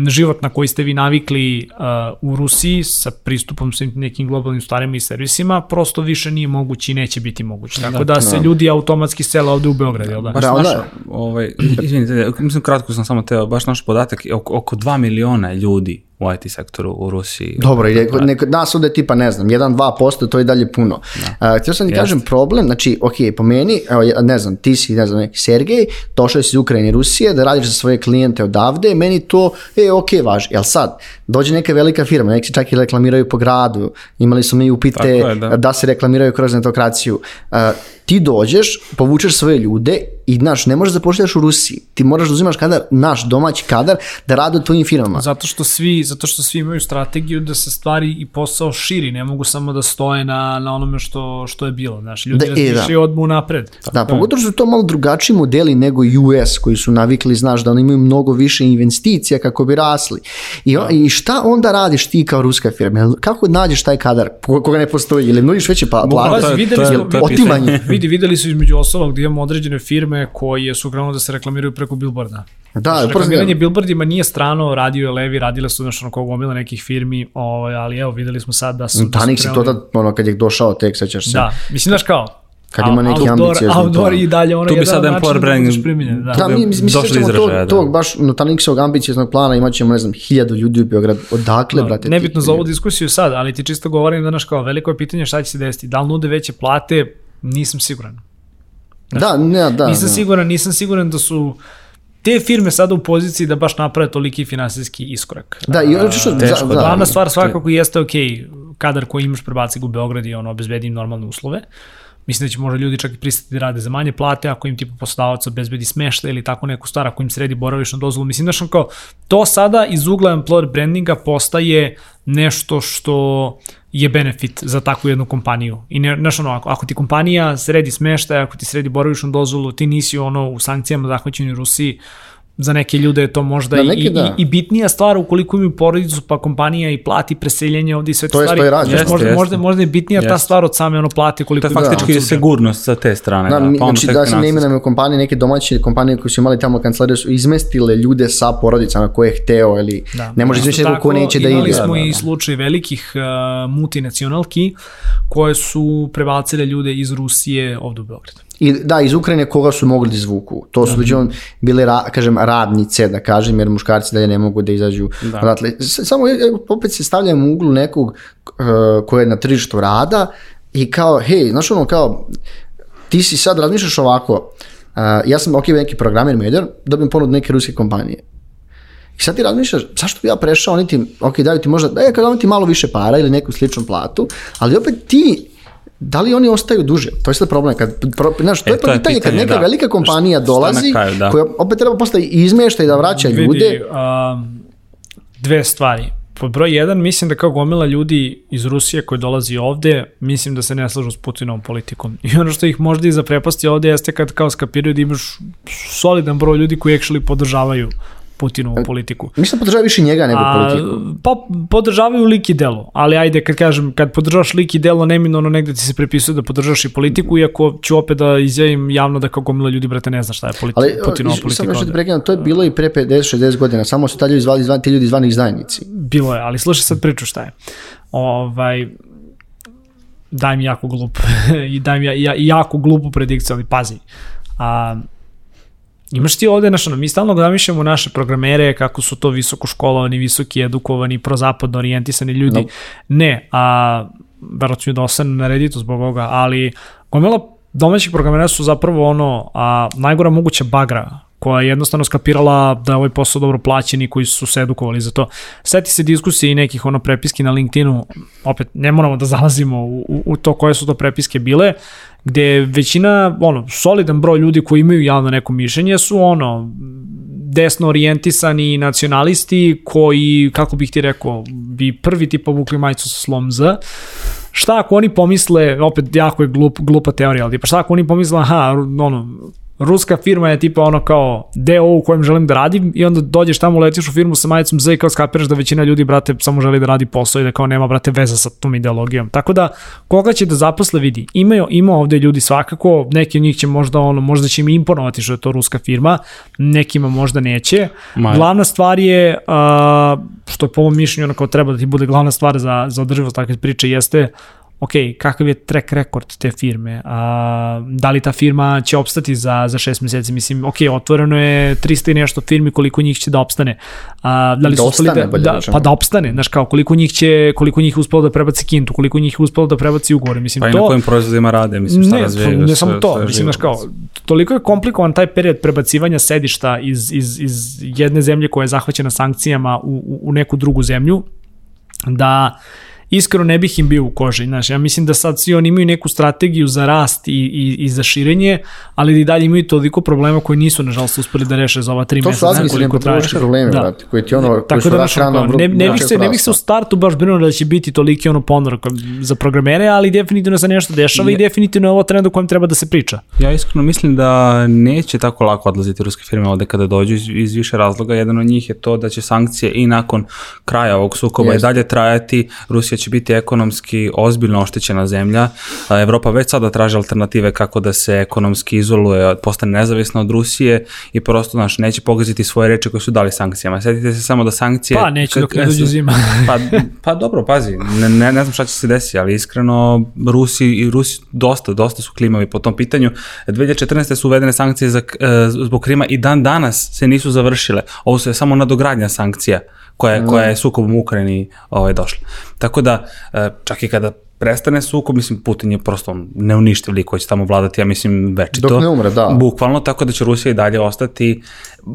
život na koji ste vi navikli uh, u Rusiji sa pristupom svim nekim globalnim stvarima i servisima prosto više nije moguće i neće biti moguće. Tako da, da se da. ljudi automatski sele ovde u Beograd, jel da? Baš da, naš, ovaj, izvinite, mislim kratko sam samo teo, baš naš podatak, oko, oko 2 miliona ljudi u IT sektoru u Rusiji. Dobro, i nek, nas ovde tipa, ne znam, 1-2%, to je dalje puno. Da. Uh, htio sam ti kažem problem, znači, ok, po meni, evo, ne znam, ti si, ne znam, neki Sergej, došao si iz Ukrajine i Rusije, da radiš za svoje klijente odavde, meni to, e, ok, važi. Jel sad, dođe neka velika firma, neki čak i reklamiraju po gradu, imali smo mi upite je, da. da se reklamiraju kroz netokraciju. Uh, ti dođeš, povučeš svoje ljude i znaš, ne možeš da pošljaš u Rusiji. Ti moraš da uzimaš kadar, naš domaći kadar, da rade u tvojim firmama. Zato što svi, zato što svi imaju strategiju da se stvari i posao širi, ne mogu samo da stoje na, na onome što, što je bilo. Znaš, ljudi da, e, da. odmu napred. Da, da, pogotovo su to malo drugačiji modeli nego US koji su navikli, znaš, da oni imaju mnogo više investicija kako bi rasli. I, da. i šta onda radiš ti kao ruska firma? Kako nađeš taj kadar koga ne postoji? Ili nudiš veće pa, plate? Videli, otimanje. Vidi, videli su između ostalog da imamo određene firme koje su krenule da se reklamiraju preko billboarda. Da, znači, reklamiranje billboardima nije strano, radio je Levi, radile su nešto ono gomila nekih firmi, ovaj, ali evo, videli smo sad da su... Da Tanik si to da, ono, kad je došao tek, sećaš se. Da, mislim, znaš kao, kad ima neki outdoor, outdoor i dalje ono tu bi sad employer branding primjenjen, da. da mi, mi se ćemo tog, da. tog baš no Tanixovog ambicioznog plana imat ćemo ne znam hiljadu ljudi u Beograd odakle no, brate nebitno za ovu diskusiju sad ali ti čisto govorim da naš kao veliko je pitanje šta će se desiti da li nude veće plate nisam siguran da, ne, da. Nisam ne. siguran, nisam siguran da su te firme sada u poziciji da baš naprave toliki finansijski iskorak. Da, i ono što... Teško, da, Glavna stvar svakako jeste, ok, kadar koji imaš prebaci ga u Beograd i ono, obezbedi im normalne uslove. Mislim da će možda ljudi čak i pristati da rade za manje plate, ako im tipa poslodavac obezbedi smešta ili tako neku stvar, ako im sredi boravišnu dozvolu. Mislim da što kao, to sada iz ugla employer brandinga postaje nešto što je benefit za takvu jednu kompaniju. I ne, znaš ono, ako, ako ti kompanija sredi smeštaj, ako ti sredi boravišnu dozvolu, ti nisi ono u sankcijama zahvaćeni Rusiji, za neke ljude je to možda da, neke, i, da. i, i bitnija stvar ukoliko imaju porodicu pa kompanija i plati preseljenje ovdje i sve te to stvari. Je, to je jeste, možda, možda, možda je bitnija jeste. ta stvar od same ono plati koliko to je faktički da. sigurnost sa te strane. Da, da, pa znači da se ne imenujemo kompanije, neke domaće kompanije koje su imali tamo kancelarije su izmestile ljude sa porodicama koje je hteo ili da, ne može izmestiti ko neće da ide. Imali smo da, i slučaj velikih uh, multinacionalki koje su prebacile ljude iz Rusije ovde u Beogradu. I da, iz Ukrajine koga su mogli da izvuku. To su mm -hmm. bile, ra, kažem, radnice, da kažem, jer muškarci dalje ne mogu da izađu. Da. Odatle. Samo opet se stavljamo u uglu nekog uh, ko je na tržištu rada i kao, hej, znaš ono, kao, ti si sad razmišljaš ovako, uh, ja sam ok, neki programer medior, dobijem ponud neke ruske kompanije. I sad ti razmišljaš, zašto bi ja prešao, oni ti, ok, daju ti možda, da je kada ti malo više para ili neku sličnu platu, ali opet ti da li oni ostaju duže? To je sad problem. Kad, pro, znaš, to, e, je to je pitanje, kad neka da. velika kompanija dolazi, kraju, da. koja opet treba postaje izmešta i da vraća Vidi, ljude. Um, dve stvari. Pod broj jedan, mislim da kao gomila ljudi iz Rusije koji dolazi ovde, mislim da se ne slažu s Putinovom politikom. I ono što ih možda i zaprepasti ovde jeste kad kao skapiraju da imaš solidan broj ljudi koji actually podržavaju Putinovu politiku. Mislim da podržavaju više njega nego A, politiku. Pa podržavaju lik i delo, ali ajde kad kažem, kad podržavaš lik i delo, neminovno negde ti se prepisuje da podržavaš i politiku, iako ću opet da izjavim javno da kao gomila ljudi, brate, ne zna šta je politi, ali, Putinova politika. Ali, samo prekidam, to je bilo i pre 50-60 godina, samo su ta ljudi zvali, zvani, ti ljudi zvani izdajnici. Bilo je, ali slušaj sad priču šta je. Ovaj, daj mi jako glup i daj mi ja, ja, jako glupu predikciju, ali pazi. A, Imaš ti ovde, znaš, ono, mi stalno zamišljamo naše programere kako su to visoko školovani, visoki edukovani, prozapadno orijentisani ljudi. No. Ne, a verovatno ću da ostane na Redditu zbog ovoga, ali gomela domaćih programera su zapravo ono, a, najgora moguća bagra koja je jednostavno skapirala da je ovaj posao dobro plaćen i koji su se edukovali za to. Seti se diskusije i nekih ono prepiski na LinkedInu, opet ne moramo da zalazimo u, u, u to koje su to prepiske bile, gde većina, ono, solidan broj ljudi koji imaju javno neko mišljenje su ono, desno orijentisani nacionalisti koji, kako bih ti rekao, bi prvi tip povukli majicu sa slom Z. Šta ako oni pomisle, opet jako je glup, glupa teorija, ali pa šta ako oni pomisle, aha, ono, ruska firma je tipa ono kao deo u kojem želim da radim i onda dođeš tamo, letiš u firmu sa majicom Z i kao skapiraš da većina ljudi, brate, samo želi da radi posao i da kao nema, brate, veza sa tom ideologijom. Tako da, koga će da zaposle vidi. Imaju, ima ovde ljudi svakako, neki od njih će možda ono, možda će im imponovati što je to ruska firma, nekima možda neće. Maj. Glavna stvar je, uh, što je po mom mišljenju ono kao treba da ti bude glavna stvar za, za održivost takve priče, jeste ok, kakav je track record te firme, a, da li ta firma će opstati za, za šest meseci, mislim, ok, otvoreno je 300 i nešto firmi, koliko njih će da opstane. A, da li da su ostane, da, da, pa da opstane, znaš kao, koliko njih će, koliko njih uspelo da prebaci kintu, koliko njih uspelo da prebaci ugovore, mislim, pa to... Pa i na kojim proizvodima rade, mislim, šta ne, razvijaju. Ne, ne samo to, sve mislim, znaš kao, toliko je komplikovan taj period prebacivanja sedišta iz, iz, iz jedne zemlje koja je zahvaćena sankcijama u, u, u neku drugu zemlju, da iskreno ne bih im bio u koži. Znaš, ja mislim da sad svi oni imaju neku strategiju za rast i, i, i za širenje, ali da i dalje imaju toliko problema koji nisu, nažalost, uspeli da reše za ova tri meseca. To su administrativni problemi, da. brate, koji ti ono, Tako koji da, naš, rano, ne, ne, bih se, ne bih se u startu baš brinuo da će biti toliki ono ponor za programere, ali definitivno se nešto dešava je. i definitivno je ovo trend u kojem treba da se priča. Ja iskreno mislim da neće tako lako odlaziti ruske firme ovde kada dođu iz, iz više razloga. Jedan od njih je to da će sankcije i nakon kraja ovog sukoba i dalje trajati. Rusija će biti ekonomski ozbiljno oštećena zemlja. Evropa već sada traži alternative kako da se ekonomski izoluje, postane nezavisna od Rusije i prosto naš, neće pogaziti svoje reči koje su dali sankcijama. Sjetite se samo da sankcije... Pa, neće dok ne dođe zima. pa, pa dobro, pazi, ne, ne, ne znam šta će se desiti, ali iskreno Rusi, i Rusi dosta, dosta su klimavi po tom pitanju. 2014. su uvedene sankcije za, e, zbog Krima i dan danas se nisu završile. Ovo su je samo nadogradnja sankcija koja, koja je sukobom u Ukrajini ovaj, došla. Tako da, e, čak i kada prestane sukob, mislim, Putin je prosto neuništiv lik koji će tamo vladati, ja mislim, večito. Dok ne umre, da. Bukvalno, tako da će Rusija i dalje ostati,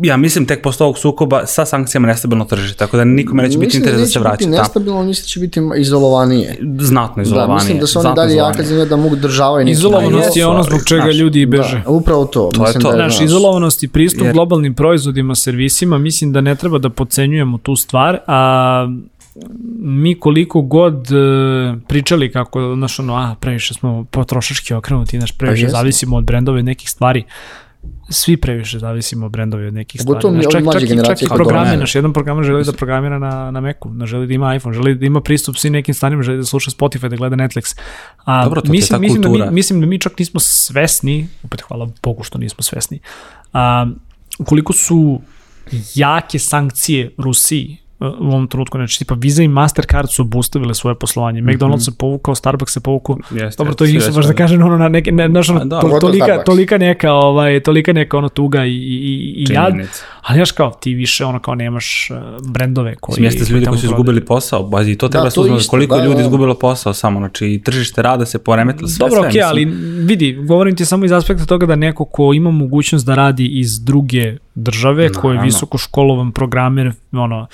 ja mislim, tek posle ovog sukoba sa sankcijama nestabilno tržište, tako da nikome neće biti interes da se vraća. Mislim da nestabilno, mislim da će biti izolovanije. Znatno izolovanije. Da, mislim da su oni dalje jaka zemlja da mogu državaju. Izolovanost je ono zbog čega znaš, ljudi i beže. Da, upravo to. To mislim je to. Da je, znaš, izolovanost i pristup jer... globalnim proizvodima, servisima, mislim da ne treba da podcenjujemo tu stvar, a mi koliko god uh, pričali kako, znaš, ono, a, previše smo potrošački okrenuti, znaš, previše pa zavisimo od brendove nekih stvari, svi previše zavisimo od brendova od nekih stvari. Znaš, čak, čak, i, čak i programe, naš jedan program želi da programira na, na Macu, ne želi da ima iPhone, želi da ima pristup svim nekim stvarima, želi da sluša Spotify, da gleda Netflix. A, Dobro, to mislim, mislim, da mi, mislim da mi čak nismo svesni, opet hvala Bogu što nismo svesni, a, koliko su jake sankcije Rusiji u ovom trenutku, znači tipa Visa i Mastercard su obustavile svoje poslovanje. Mm -hmm. McDonald's se povukao, Starbucks se povukao. Yes, Dobro, to nisu baš da kažem ono na neke ne, znaš, ono, da, to, tolika, tolika neka ovaj tolika neka ono tuga i i i jad. Ali znaš kao ti više ono kao nemaš uh, brendove koji Smjeste ljudi koji su izgubili posao, bazi to treba da, to isto, koliko da, ljudi da. izgubilo posao samo, znači tržište rada se poremetilo sve. Dobro, okej, okay, ali vidi, govorim ti samo iz aspekta toga da neko ko ima mogućnost da radi iz druge države, no, ko je visoko školovan programer, ono,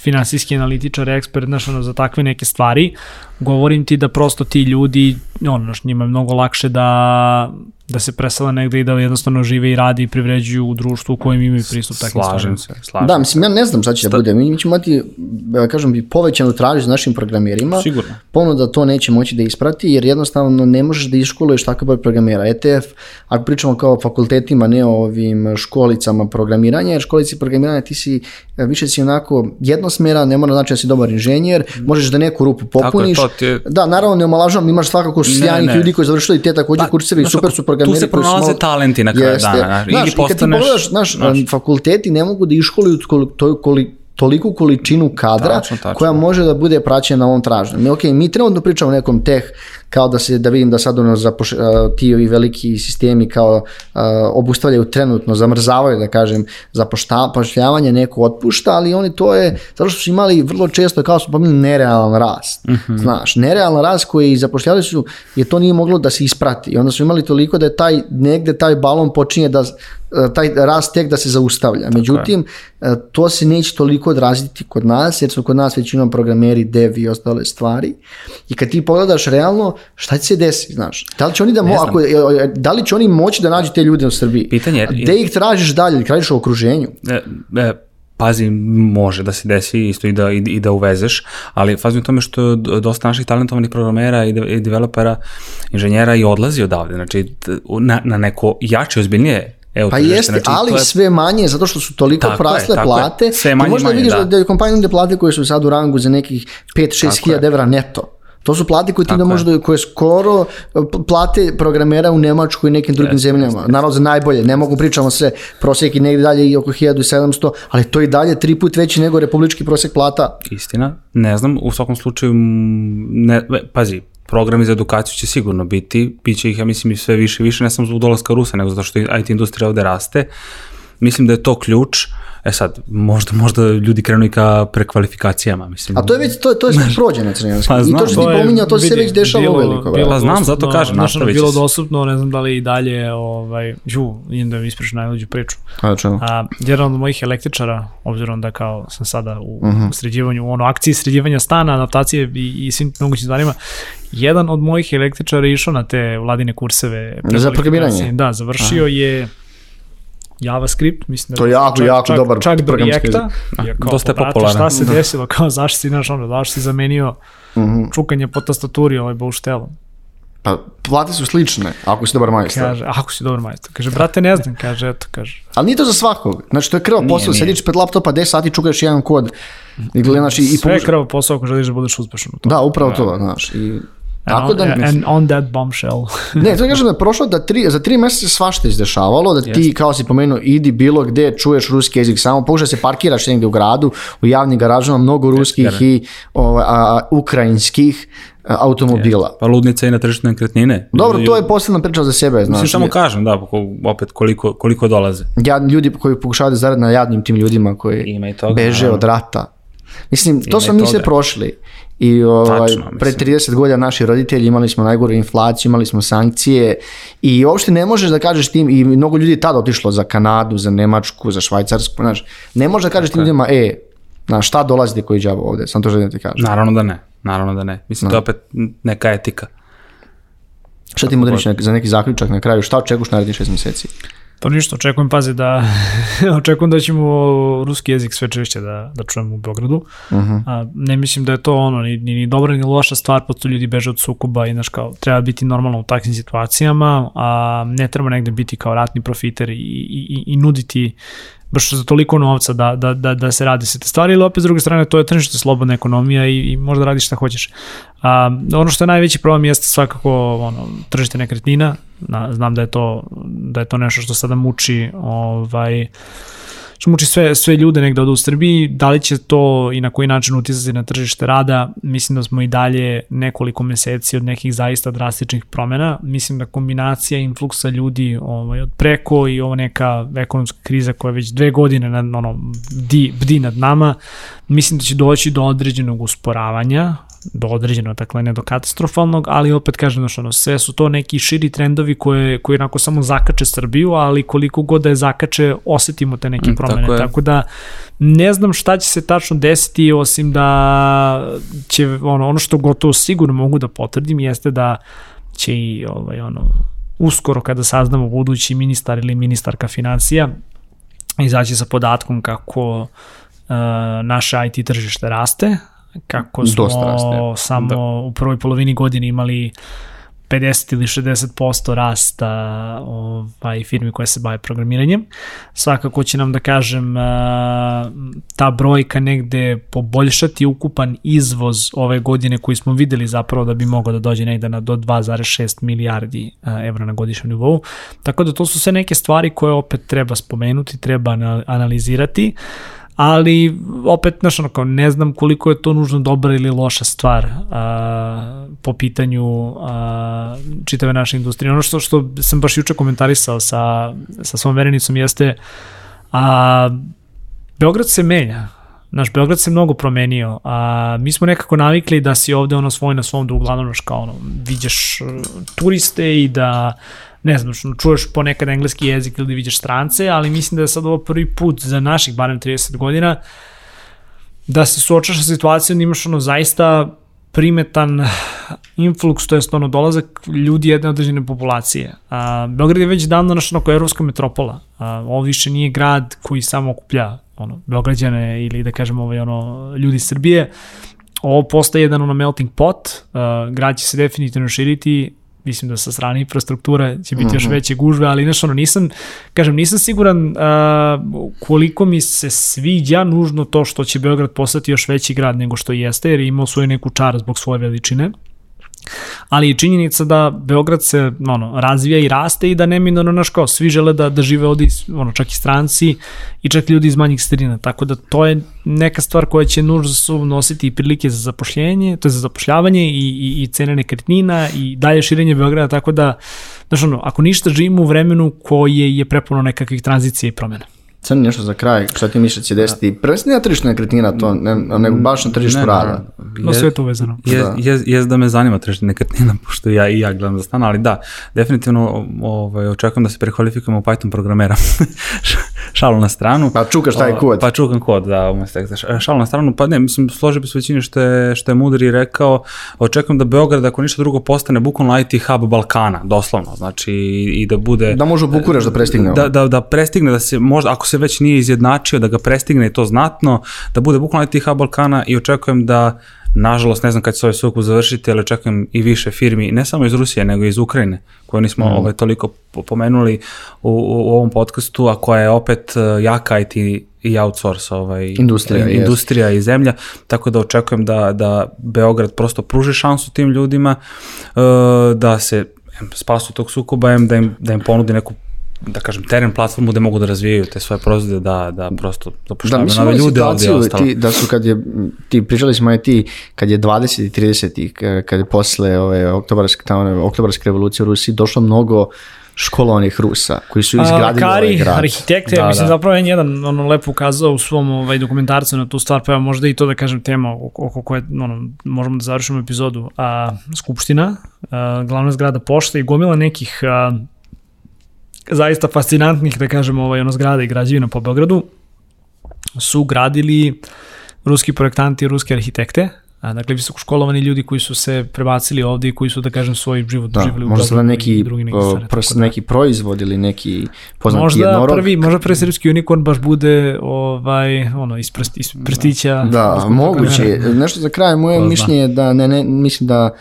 finansijski analitičar, ekspert, znaš, ono, za takve neke stvari, govorim ti da prosto ti ljudi, ono, znaš, njima je mnogo lakše da da se presela negde i da jednostavno žive i radi i privređuju u društvu u kojem imaju pristup takvim stvarima. se, slažem Da, mislim, ja ne znam šta će da bude. Mi, mi ćemo imati, da kažem, bi povećanu tražu za našim programerima. Sigurno. da to neće moći da isprati, jer jednostavno ne možeš da iškoluješ takav broj programera. ETF, ako pričamo kao fakultetima, ne o ovim školicama programiranja, jer školici programiranja ti si, više si onako jednosmera, ne mora znači da si dobar inženjer, možeš da neku rupu popuniš. Tako je, to ti... Da, naravno ne omalažavam, imaš svakako sjajnih ljudi koji završili te takođe pa, kursevi, super su programeri. Tu se pronalaze smo... talenti na kraju jeste. dana. Znaš, ili postaneš... I kad ti pogledaš, znaš, fakulteti ne mogu da iškoluju to, koliko toliku količinu kadra tačno, tačno. koja može da bude praćena na ovom tražnju. Mi, okay, mi trenutno pričamo o nekom teh kao da se, da vidim da sad ono zapoš, ti ovi veliki sistemi kao uh, obustavljaju trenutno, zamrzavaju da kažem zapošljavanje, neko otpušta, ali oni to je, zato što su imali vrlo često, kao su pomenuli, nerealan rast. Mm -hmm. Znaš, nerealan rast koji zapošljavali su, je to nije moglo da se isprati. I onda su imali toliko da je taj, negde taj balon počinje da taj rast tek da se zaustavlja. Međutim, je. to se neće toliko odraziti kod nas, jer su kod nas većinom programeri, dev i ostale stvari. I kad ti pogledaš realno, šta će se desi, znaš? Da li će oni da, mo ako, da li će oni moći da nađu te ljude u Srbiji? Pitanje je... Gde ih tražiš dalje? Tražiš u okruženju? E, e, pazi, može da se desi isto i da, i, i da uvezeš, ali fazi u tome što dosta naših talentovanih programera i, de, i developera, inženjera i odlazi odavde, znači na, na neko jače, ozbiljnije Evo, pa jeste, znači, ali je... sve manje, zato što su toliko tako prasle je, plate. Je. Sve manje, možda manje, vidiš da, da je kompanija plate koje su sad u rangu za nekih 5-6 hiljada evra neto. To su plate koje ti da možda, koje skoro plate programera u Nemačkoj i nekim drugim yes, zemljama. Yes, Naravno za najbolje, ne mogu pričamo se prosjek i negdje dalje i oko 1700, ali to i dalje tri put veći nego republički prosjek plata. Istina, ne znam, u svakom slučaju, ne, pazi, programi za edukaciju će sigurno biti, bit će ih, ja mislim, i sve više i više, ne samo zbog dolaska Rusa, nego zato što IT industrija ovde raste. Mislim da je to ključ. E sad, možda, možda ljudi krenu i ka prekvalifikacijama, mislim. A to je već, to, to je sve prođeno crnjanski. Pa, I to što ti pominjao, to se već dešava uveliko. Bilo, pa znam, zato kažem, nastavit će Bilo dostupno, ne znam da li i dalje, ovaj, ju, idem da mi ispričam najluđu priču. A, čemu? A, jedan od mojih električara, obzirom da kao sam sada u, uh mhm. -huh. u sređivanju, u ono, akciji sređivanja stana, adaptacije i, i svim mogućim stvarima, jedan od mojih električara išao na te vladine kurseve. Za programiranje? Da, završio Aha. je JavaScript, mislim da to je jako, čak, jako čak, dobar čak do Reacta, je kao, dosta je popularan. Šta se da. desilo, kao zašto si, znaš, ono, zašto si zamenio mhm. -huh. čukanje po tastaturi ovaj bauštelom. Pa plate su slične, ako si dobar majstor. Kaže, ako si dobar majstor. Kaže, brate, ne znam, kaže, eto, kaže. Ali nije to za svakog. Znači, to je krv posao, sediš pred laptopa 10 sati, čukaš jedan kod. I gledaš i, i Sve je krv posao ako želiš da budeš uspešan u tom. Da, upravo to, znaš. I Tako da, and, and on that bombshell. ne, to kažem da je prošlo da tri, za tri meseca svašta izdešavalo, da ti, yes. kao si pomenuo, idi bilo gde, čuješ ruski jezik, samo pokušaj da se parkiraš negde u gradu, u javnim garažama, mnogo ruskih yes, i o, a, ukrajinskih automobila. Pa ludnica i na tržištu nekretnine. Dobro, to je posebna priča za sebe. Znaš, Mislim, samo kažem, da, opet koliko, koliko dolaze. Ja, ljudi koji pokušavaju da zarade na jadnim tim ljudima koji toga, beže naravno. od rata. Mislim, to smo mi sve prošli. I ovaj, Tačno, pre 30 godina naši roditelji imali smo najgoru inflaciju, imali smo sankcije i uopšte ne možeš da kažeš tim, i mnogo ljudi je tada otišlo za Kanadu, za Nemačku, za Švajcarsku, znaš, ne možeš da kažeš okay. tim ljudima, e, na šta dolazite koji džavo ovde, sam to želim da ti kažem. Naravno da ne, naravno da ne. Mislim, no. to je opet neka etika. Šta ti modriš za neki zaključak na kraju, šta očekuješ narednih šest meseci? Pa ništa, očekujem, pazi, da očekujem da ćemo ruski jezik sve češće da, da čujemo u Beogradu. Uh mhm. -huh. A, ne mislim da je to ono, ni, ni, ni dobra ni loša stvar, posto ljudi beže od sukoba i znaš kao, treba biti normalno u takvim situacijama, a ne treba negde biti kao ratni profiter i, i, i, i nuditi baš za toliko novca da, da, da, da se radi se te stvari, ili opet s druge strane to je tržište slobodna ekonomija i, i možda radiš šta hoćeš. A, ono što je najveći problem jeste svakako ono, tržište nekretnina, na, znam da je to da je to nešto što sada muči ovaj što muči sve, sve ljude negde od u Srbiji, da li će to i na koji način uticati na tržište rada, mislim da smo i dalje nekoliko meseci od nekih zaista drastičnih promena, mislim da kombinacija influksa ljudi ovaj, od preko i ovo neka ekonomska kriza koja već dve godine nad, ono, bdi, bdi nad nama, mislim da će doći do određenog usporavanja, do određenog, dakle ne do katastrofalnog, ali opet kažem, znaš, ono, sve su to neki širi trendovi koje, koji onako samo zakače Srbiju, ali koliko god da je zakače, osetimo te neke mm, promene. Tako, tako da, ne znam šta će se tačno desiti, osim da će, ono, ono što gotovo sigurno mogu da potvrdim, jeste da će i, ovaj, ono, uskoro kada saznamo budući ministar ili ministarka financija, izaći sa podatkom kako uh, naše IT tržište raste, kako smo raste. samo da. u prvoj polovini godine imali 50 ili 60% rasta ovaj, firmi koje se bave programiranjem. Svakako će nam da kažem ta brojka negde poboljšati ukupan izvoz ove godine koji smo videli zapravo da bi mogao da dođe negde na do 2,6 milijardi evra na godišnjem nivou. Tako da to su sve neke stvari koje opet treba spomenuti, treba analizirati. Ali opet, znaš, onako, ne znam koliko je to nužno dobra ili loša stvar a, po pitanju a, čitave naše industrije. Ono što, što sam baš juče komentarisao sa, sa svom verenicom jeste a, Beograd se menja, Naš Beograd se mnogo promenio, a mi smo nekako navikli da si ovde ono svoj na svom da uglavnom kao ono, viđaš uh, turiste i da ne znam, što čuješ ponekad engleski jezik ili vidiš strance, ali mislim da je sad ovo prvi put za naših barem 30 godina da se suočaš sa situacijom da imaš ono zaista primetan influx, to je ono dolazak ljudi jedne određene populacije. A, Beograd je već davno naša onako evropska metropola. A, ovo više nije grad koji samo okuplja ono, Beograđane ili da kažemo ovaj, ono, ljudi Srbije. Ovo postaje jedan ono melting pot, uh, grad će se definitivno širiti, mislim da sa strane infrastrukture će biti mm -hmm. još mhm. veće gužve, ali znaš ono, nisam, kažem, nisam siguran uh, koliko mi se sviđa nužno to što će Beograd postati još veći grad nego što jeste, jer je imao svoju neku čar zbog svoje veličine ali je činjenica da Beograd se ono, razvija i raste i da neminorno naš kao svi žele da, da žive ovde, ono, čak i stranci i čak ljudi iz manjih sredina, tako da to je neka stvar koja će nužno su nositi i prilike za zapošljenje, to je za zapošljavanje i, i, i cene nekretnina i dalje širenje Beograda, tako da, znaš ono, ako ništa živimo u vremenu koje je prepuno nekakvih tranzicija i promjena. Crni nešto za kraj, šta ti misliš da će desiti? Da. Prvenstveno na tržištu nekretnina, to, ne, nego baš na tržištu ne, rada. No, sve to vezano. Je, da. je, je, da me zanima tržište nekretnina, pošto ja i ja gledam za stan, ali da, definitivno ovaj, očekujem da se prekvalifikujemo u Python programera. šalu na stranu. Pa čukaš taj kod. Pa čukam kod, da, umesto teksta. Šalu na stranu, pa ne, mislim, složi bi se većini što je, što je Mudri rekao, očekujem da Beograd, ako ništa drugo, postane bukvalno IT hub Balkana, doslovno, znači i da bude... Da može Bukureš da prestigne. Da, da, da prestigne, da se možda, ako se već nije izjednačio, da ga prestigne i to znatno, da bude bukvalno IT hub Balkana i očekujem da Nažalost, ne znam kad će se ovaj sukup završiti, ali očekujem i više firmi, ne samo iz Rusije, nego i iz Ukrajine, koje nismo mm. ovaj, toliko pomenuli u, u, ovom podcastu, a koja je opet e, jaka IT i outsource ovaj, industrija, industrija i zemlja, tako da očekujem da, da Beograd prosto pruži šansu tim ljudima, uh, da se spasu tog sukoba, da im, da im ponudi neku da kažem, teren platformu gde mogu da razvijaju te svoje proizvode, da, da prosto zapošljavaju da, nove ljude ovde i ostalo. Ti, da su kad je, ti pričali smo je ti, kad je 20. i 30. kad je posle ove oktobarske, tamo, oktobarske revolucije u Rusiji došlo mnogo školovanih Rusa koji su izgradili A, Kari, ovaj grad. arhitekte, da, mislim da. zapravo je jedan ono lepo ukazao u svom ovaj, dokumentarcu na tu stvar, pa ja možda i to da kažem tema oko koje ono, možemo da završimo epizodu. A, Skupština, a, glavna zgrada pošta i gomila nekih a, zaista fascinantnih, da kažemo, ovaj, ono zgrada i građevina po Beogradu, su gradili ruski projektanti i ruske arhitekte, a, dakle visokoškolovani ljudi koji su se prebacili ovde i koji su da kažem svoj život da, živeli u možda Beogradu neki, drugi neki, stvari, pros, da. neki proizvod ili neki poznati možda jednorog. Prvi, možda prvi srpski unikorn baš bude ovaj, ono, iz, prst, iz prstića. Da, da moguće. Nešto za kraj, moje mišljenje je da ne, ne, mislim da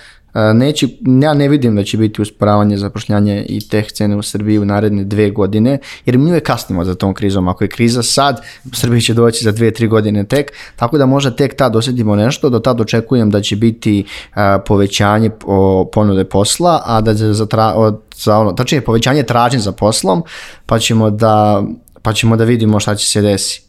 Neće, ja ne vidim da će biti usporavanje zapošljanja i teh cene u Srbiji u naredne dve godine, jer mi uvek kasnimo za tom krizom. Ako je kriza sad, Srbiji će doći za dve, tri godine tek, tako da možda tek tad osetimo nešto, do tad očekujem da će biti povećanje ponude posla, a da za, tra, za ono, tačnije povećanje tražnje za poslom, pa ćemo da pa ćemo da vidimo šta će se desiti.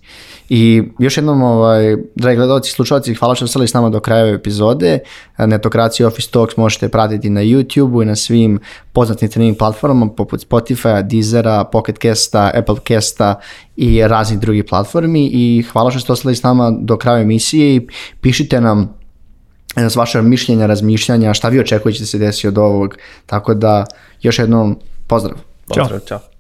I još jednom, ovaj, dragi gledalci i slušalci, hvala što ste s nama do kraja epizode. Netokracija Office Talks možete pratiti na YouTube-u i na svim poznatim trening platformama poput Spotify, Deezera, Pocket Casta, Apple Casta i raznih drugih platformi i hvala što ste ostali s nama do kraja emisije i pišite nam s vaše mišljenja, razmišljanja, šta vi očekujete da se desi od ovog, tako da još jednom pozdrav. Pozdrav, čao. čao.